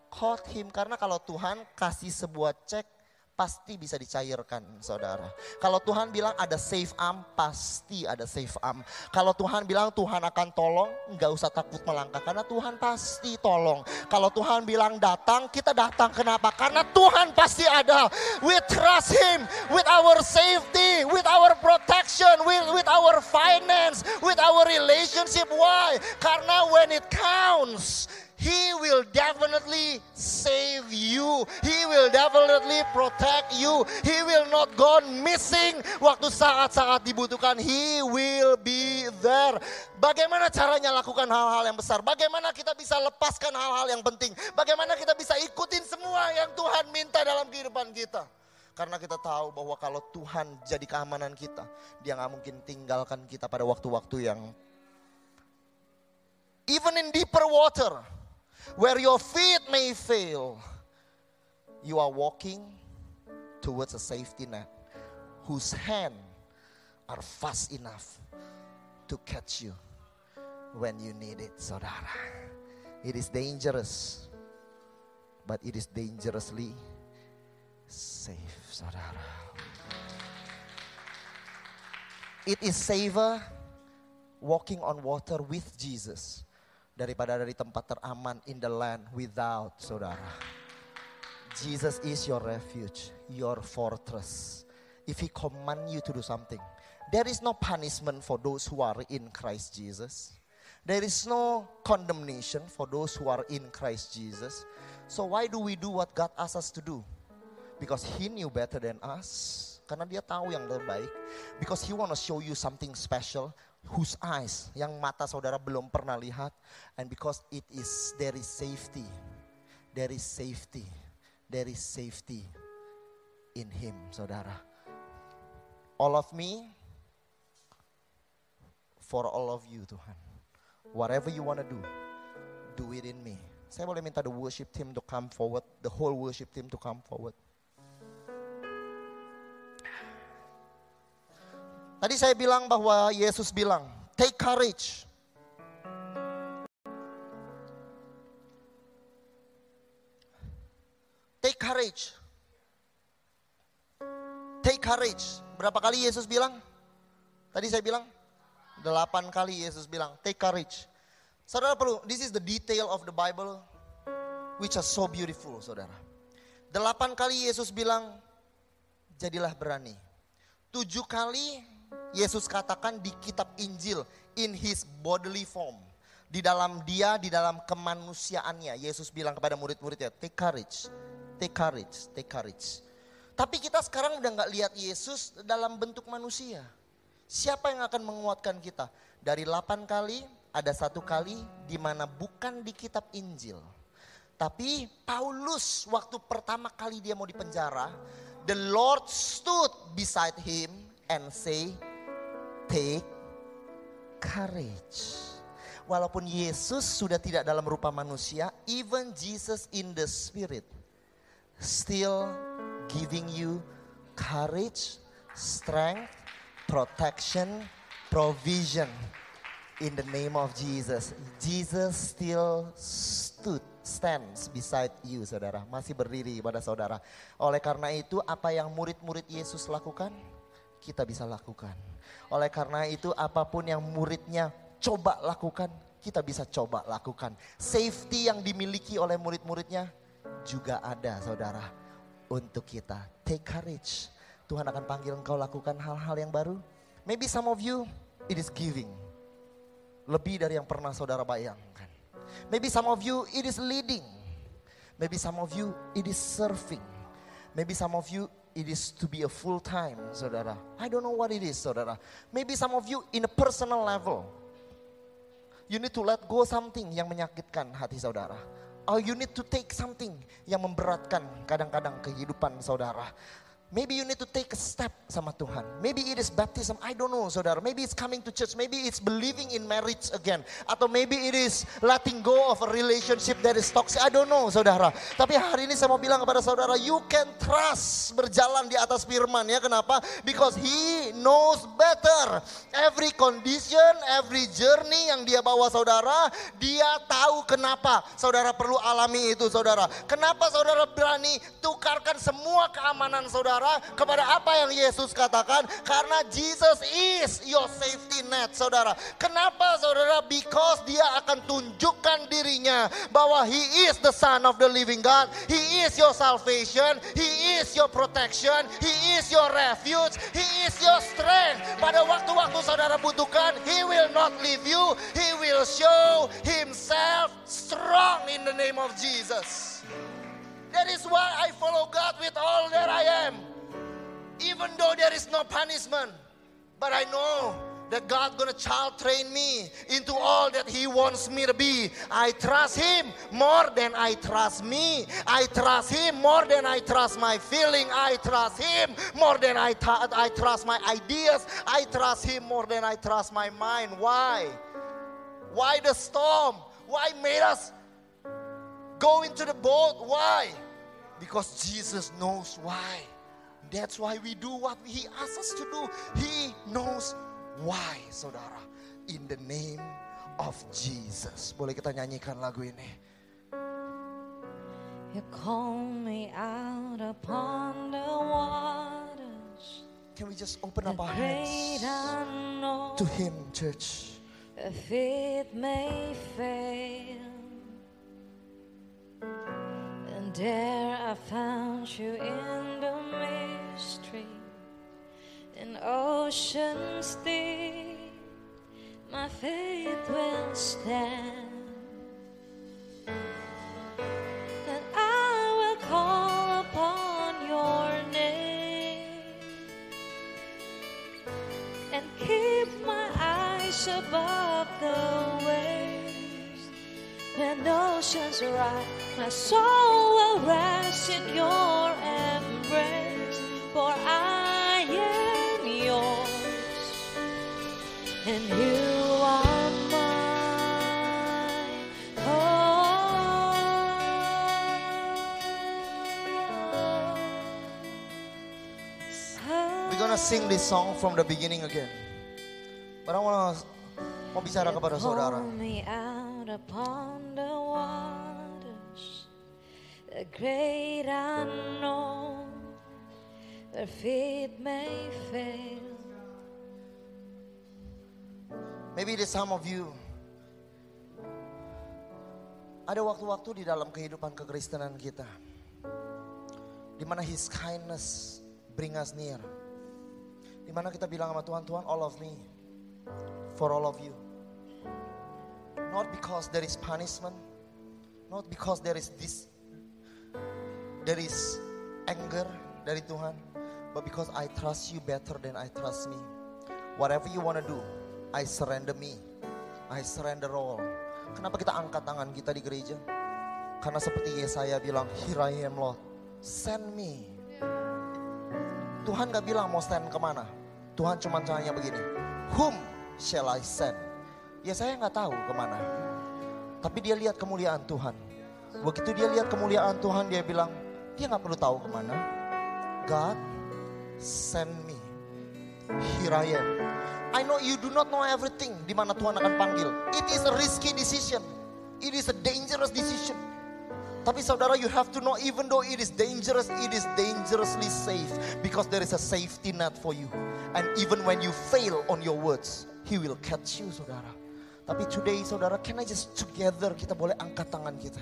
caught him. Karena kalau Tuhan kasih sebuah cek pasti bisa dicairkan saudara. Kalau Tuhan bilang ada safe arm, pasti ada safe arm. Kalau Tuhan bilang Tuhan akan tolong, nggak usah takut melangkah karena Tuhan pasti tolong. Kalau Tuhan bilang datang, kita datang. Kenapa? Karena Tuhan pasti ada. We trust Him with our safety, with our protection, with, with our finance, with our relationship. Why? Karena when it counts, He will definitely save you. He will definitely protect you. He will not go missing waktu saat-saat dibutuhkan. He will be there. Bagaimana caranya lakukan hal-hal yang besar? Bagaimana kita bisa lepaskan hal-hal yang penting? Bagaimana kita bisa ikutin semua yang Tuhan minta dalam kehidupan kita? Karena kita tahu bahwa kalau Tuhan jadi keamanan kita, dia nggak mungkin tinggalkan kita pada waktu-waktu yang even in deeper water, where your feet may fail, you are walking towards a safety net whose hand are fast enough to catch you when you need it, saudara. It is dangerous, but it is dangerously safe, saudara. It is safer walking on water with Jesus daripada dari tempat teraman in the land without saudara. Jesus is your refuge, your fortress. If he command you to do something, there is no punishment for those who are in Christ Jesus. There is no condemnation for those who are in Christ Jesus. So why do we do what God asks us to do? Because he knew better than us. Karena dia tahu yang terbaik. Because he want to show you something special whose eyes yang mata saudara belum pernah lihat and because it is there is safety there is safety there is safety in him saudara. All of me for all of you Tuhan. Whatever you want to do do it in me. Saya boleh minta the worship team to come forward the whole worship team to come forward Tadi saya bilang bahwa Yesus bilang, take courage. Take courage. Take courage. Berapa kali Yesus bilang? Tadi saya bilang, delapan kali Yesus bilang, take courage. Saudara perlu, this is the detail of the Bible, which are so beautiful, saudara. Delapan kali Yesus bilang, jadilah berani. Tujuh kali Yesus katakan di kitab Injil in his bodily form. Di dalam dia, di dalam kemanusiaannya. Yesus bilang kepada murid-muridnya, take courage, take courage, take courage. Tapi kita sekarang udah nggak lihat Yesus dalam bentuk manusia. Siapa yang akan menguatkan kita? Dari delapan kali, ada satu kali di mana bukan di kitab Injil. Tapi Paulus waktu pertama kali dia mau dipenjara, the Lord stood beside him and say, take courage. Walaupun Yesus sudah tidak dalam rupa manusia, even Jesus in the spirit still giving you courage, strength, protection, provision. In the name of Jesus. Jesus still stood, stands beside you saudara. Masih berdiri pada saudara. Oleh karena itu apa yang murid-murid Yesus lakukan, kita bisa lakukan. Oleh karena itu apa pun yang muridnya coba lakukan, kita bisa coba lakukan. Safety yang dimiliki oleh murid-muridnya juga ada saudara untuk kita. Take courage. Tuhan akan panggil engkau lakukan hal-hal yang baru. Maybe some of you it is giving. Lebih dari yang pernah saudara bayangkan. Maybe some of you it is leading. Maybe some of you it is serving. Maybe some of you it is to be a full time, saudara. I don't know what it is, saudara. Maybe some of you in a personal level. You need to let go something yang menyakitkan hati saudara. Or you need to take something yang memberatkan kadang-kadang kehidupan saudara. Maybe you need to take a step sama Tuhan. Maybe it is baptism, I don't know saudara. Maybe it's coming to church, maybe it's believing in marriage again. Atau maybe it is letting go of a relationship that is toxic, I don't know saudara. Tapi hari ini saya mau bilang kepada saudara, you can trust berjalan di atas firman ya. Kenapa? Because he knows better. Every condition, every journey yang dia bawa saudara, dia tahu kenapa saudara perlu alami itu saudara. Kenapa saudara berani tukarkan semua keamanan saudara kepada apa yang Yesus katakan? Karena Jesus is your safety net, saudara. Kenapa, saudara? Because dia akan tunjukkan dirinya bahwa He is the Son of the Living God. He is your salvation. He is your protection. He is your refuge. He is your strength. Pada waktu-waktu saudara butuhkan, He will not leave you. He will show Himself strong in the name of Jesus. That is why I follow God with all that I am. Even though there is no punishment. But I know that God gonna child train me into all that He wants me to be. I trust Him more than I trust me. I trust Him more than I trust my feeling. I trust Him more than I, tra- I trust my ideas. I trust Him more than I trust my mind. Why? Why the storm? Why made us go into the boat? Why? Because Jesus knows why. That's why we do what He asks us to do. He knows why, saudara. In the name of Jesus. Boleh kita nyanyikan lagu ini. You call me out upon the waters, Can we just open up our hands to Him, church? The faith may fail, and there I found you in the mystery, in oceans deep. My faith will stand. And I will call upon your name and keep my eyes above the waves. When oceans rise, my soul will rest in your embrace. For I am yours, and you are mine. Oh. We're gonna sing this song from the beginning again. But I wanna mau bicara kepada saudara. Me out upon the waters, the great unknown, feet may fail. Maybe there's some of you. Ada waktu-waktu di dalam kehidupan kekristenan kita. Di mana His kindness bring us near. Di mana kita bilang sama Tuhan, Tuhan all of me. For all of you. Not because there is punishment. Not because there is this. There is anger dari Tuhan. But because I trust you better than I trust me. Whatever you wanna do, I surrender me. I surrender all. Kenapa kita angkat tangan kita di gereja? Karena seperti Yesaya bilang, Here I am Lord, send me. Tuhan gak bilang mau stand ke mana. Tuhan cuma tanya begini, Whom shall I send? Ya saya nggak tahu ke mana. Tapi dia lihat kemuliaan Tuhan. Begitu dia lihat kemuliaan Tuhan, dia bilang, dia nggak perlu tahu ke mana. God, send me. Here I am. I know you do not know everything di mana Tuhan akan panggil. It is a risky decision. It is a dangerous decision. Tapi saudara, you have to know even though it is dangerous, it is dangerously safe because there is a safety net for you. And even when you fail on your words, He will catch you, saudara. Tapi today, saudara, can I just together kita boleh angkat tangan kita?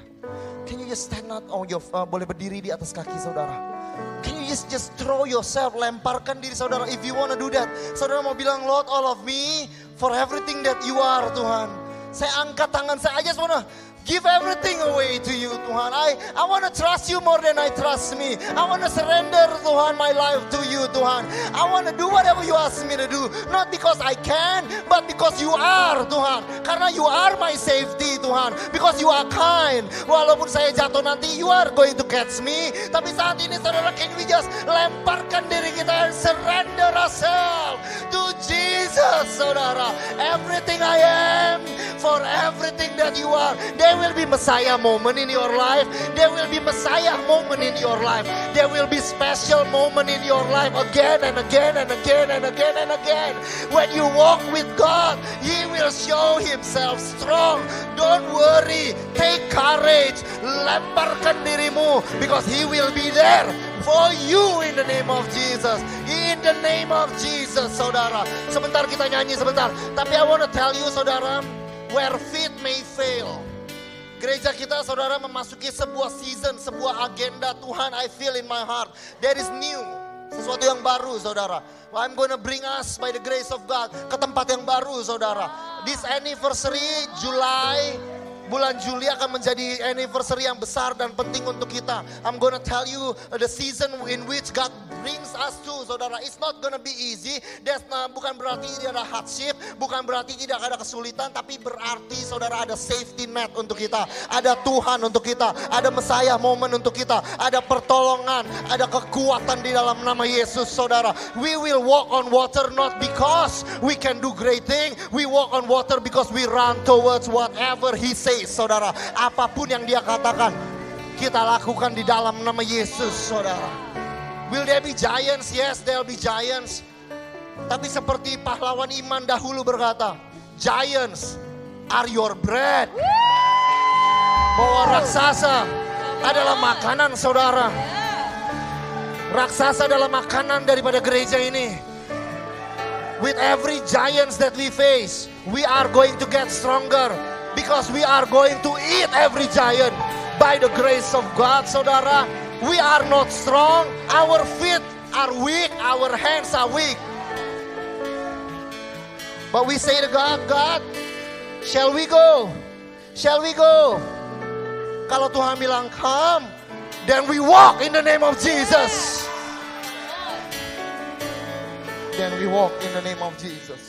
Can you just stand up on your, uh, boleh berdiri di atas kaki saudara? Can you just just throw yourself, lemparkan diri saudara if you wanna do that. Saudara mau bilang, Lord, all of me for everything that you are, Tuhan. Saya angkat tangan saya, just wanna give everything away to you Tuhan. I I want to trust you more than I trust me. I want to surrender Tuhan my life to you Tuhan. I want to do whatever you ask me to do. Not because I can, but because you are Tuhan. Karena you are my safety Tuhan. Because you are kind. Walaupun saya jatuh nanti you are going to catch me. Tapi saat ini saudara can we just lemparkan diri kita and surrender ourselves to Jesus saudara. Everything I am for everything that you are. There will be Messiah moment in your life. There will be Messiah moment in your life. There will be special moment in your life again and again and again and again and again. When you walk with God, He will show Himself strong. Don't worry. Take courage. Lemparkan dirimu because He will be there for you in the name of Jesus. In the name of Jesus, saudara. Sebentar kita nyanyi sebentar. Tapi I want to tell you, saudara, where faith may fail. Gereja kita saudara memasuki sebuah season, sebuah agenda Tuhan I feel in my heart. There is new. Sesuatu yang baru saudara. I'm gonna bring us by the grace of God ke tempat yang baru saudara. This anniversary July bulan Juli akan menjadi anniversary yang besar dan penting untuk kita. I'm gonna tell you the season in which God brings us to, saudara. It's not gonna be easy. That's not, bukan berarti tidak ada hardship, bukan berarti tidak ada kesulitan, tapi berarti saudara ada safety net untuk kita. Ada Tuhan untuk kita, ada Messiah moment untuk kita, ada pertolongan, ada kekuatan di dalam nama Yesus, saudara. We will walk on water not because we can do great thing, we walk on water because we run towards whatever He says, saudara. Apa pun yang Dia katakan, kita lakukan di dalam nama Yesus, saudara. Will there be giants? Yes, there will be giants. Tapi seperti pahlawan iman dahulu berkata, giants are your bread. Bahwa raksasa adalah makanan saudara. Raksasa adalah makanan daripada gereja ini. With every giants that we face, we are going to get stronger. Because we are going to eat every giant. By the grace of God, saudara. We are not strong. Our feet are weak. Our hands are weak. But we say to God, God, shall we go? Shall we go? Kalau Tuhan bilang come, then we walk in the name of Jesus. Then we walk in the name of Jesus.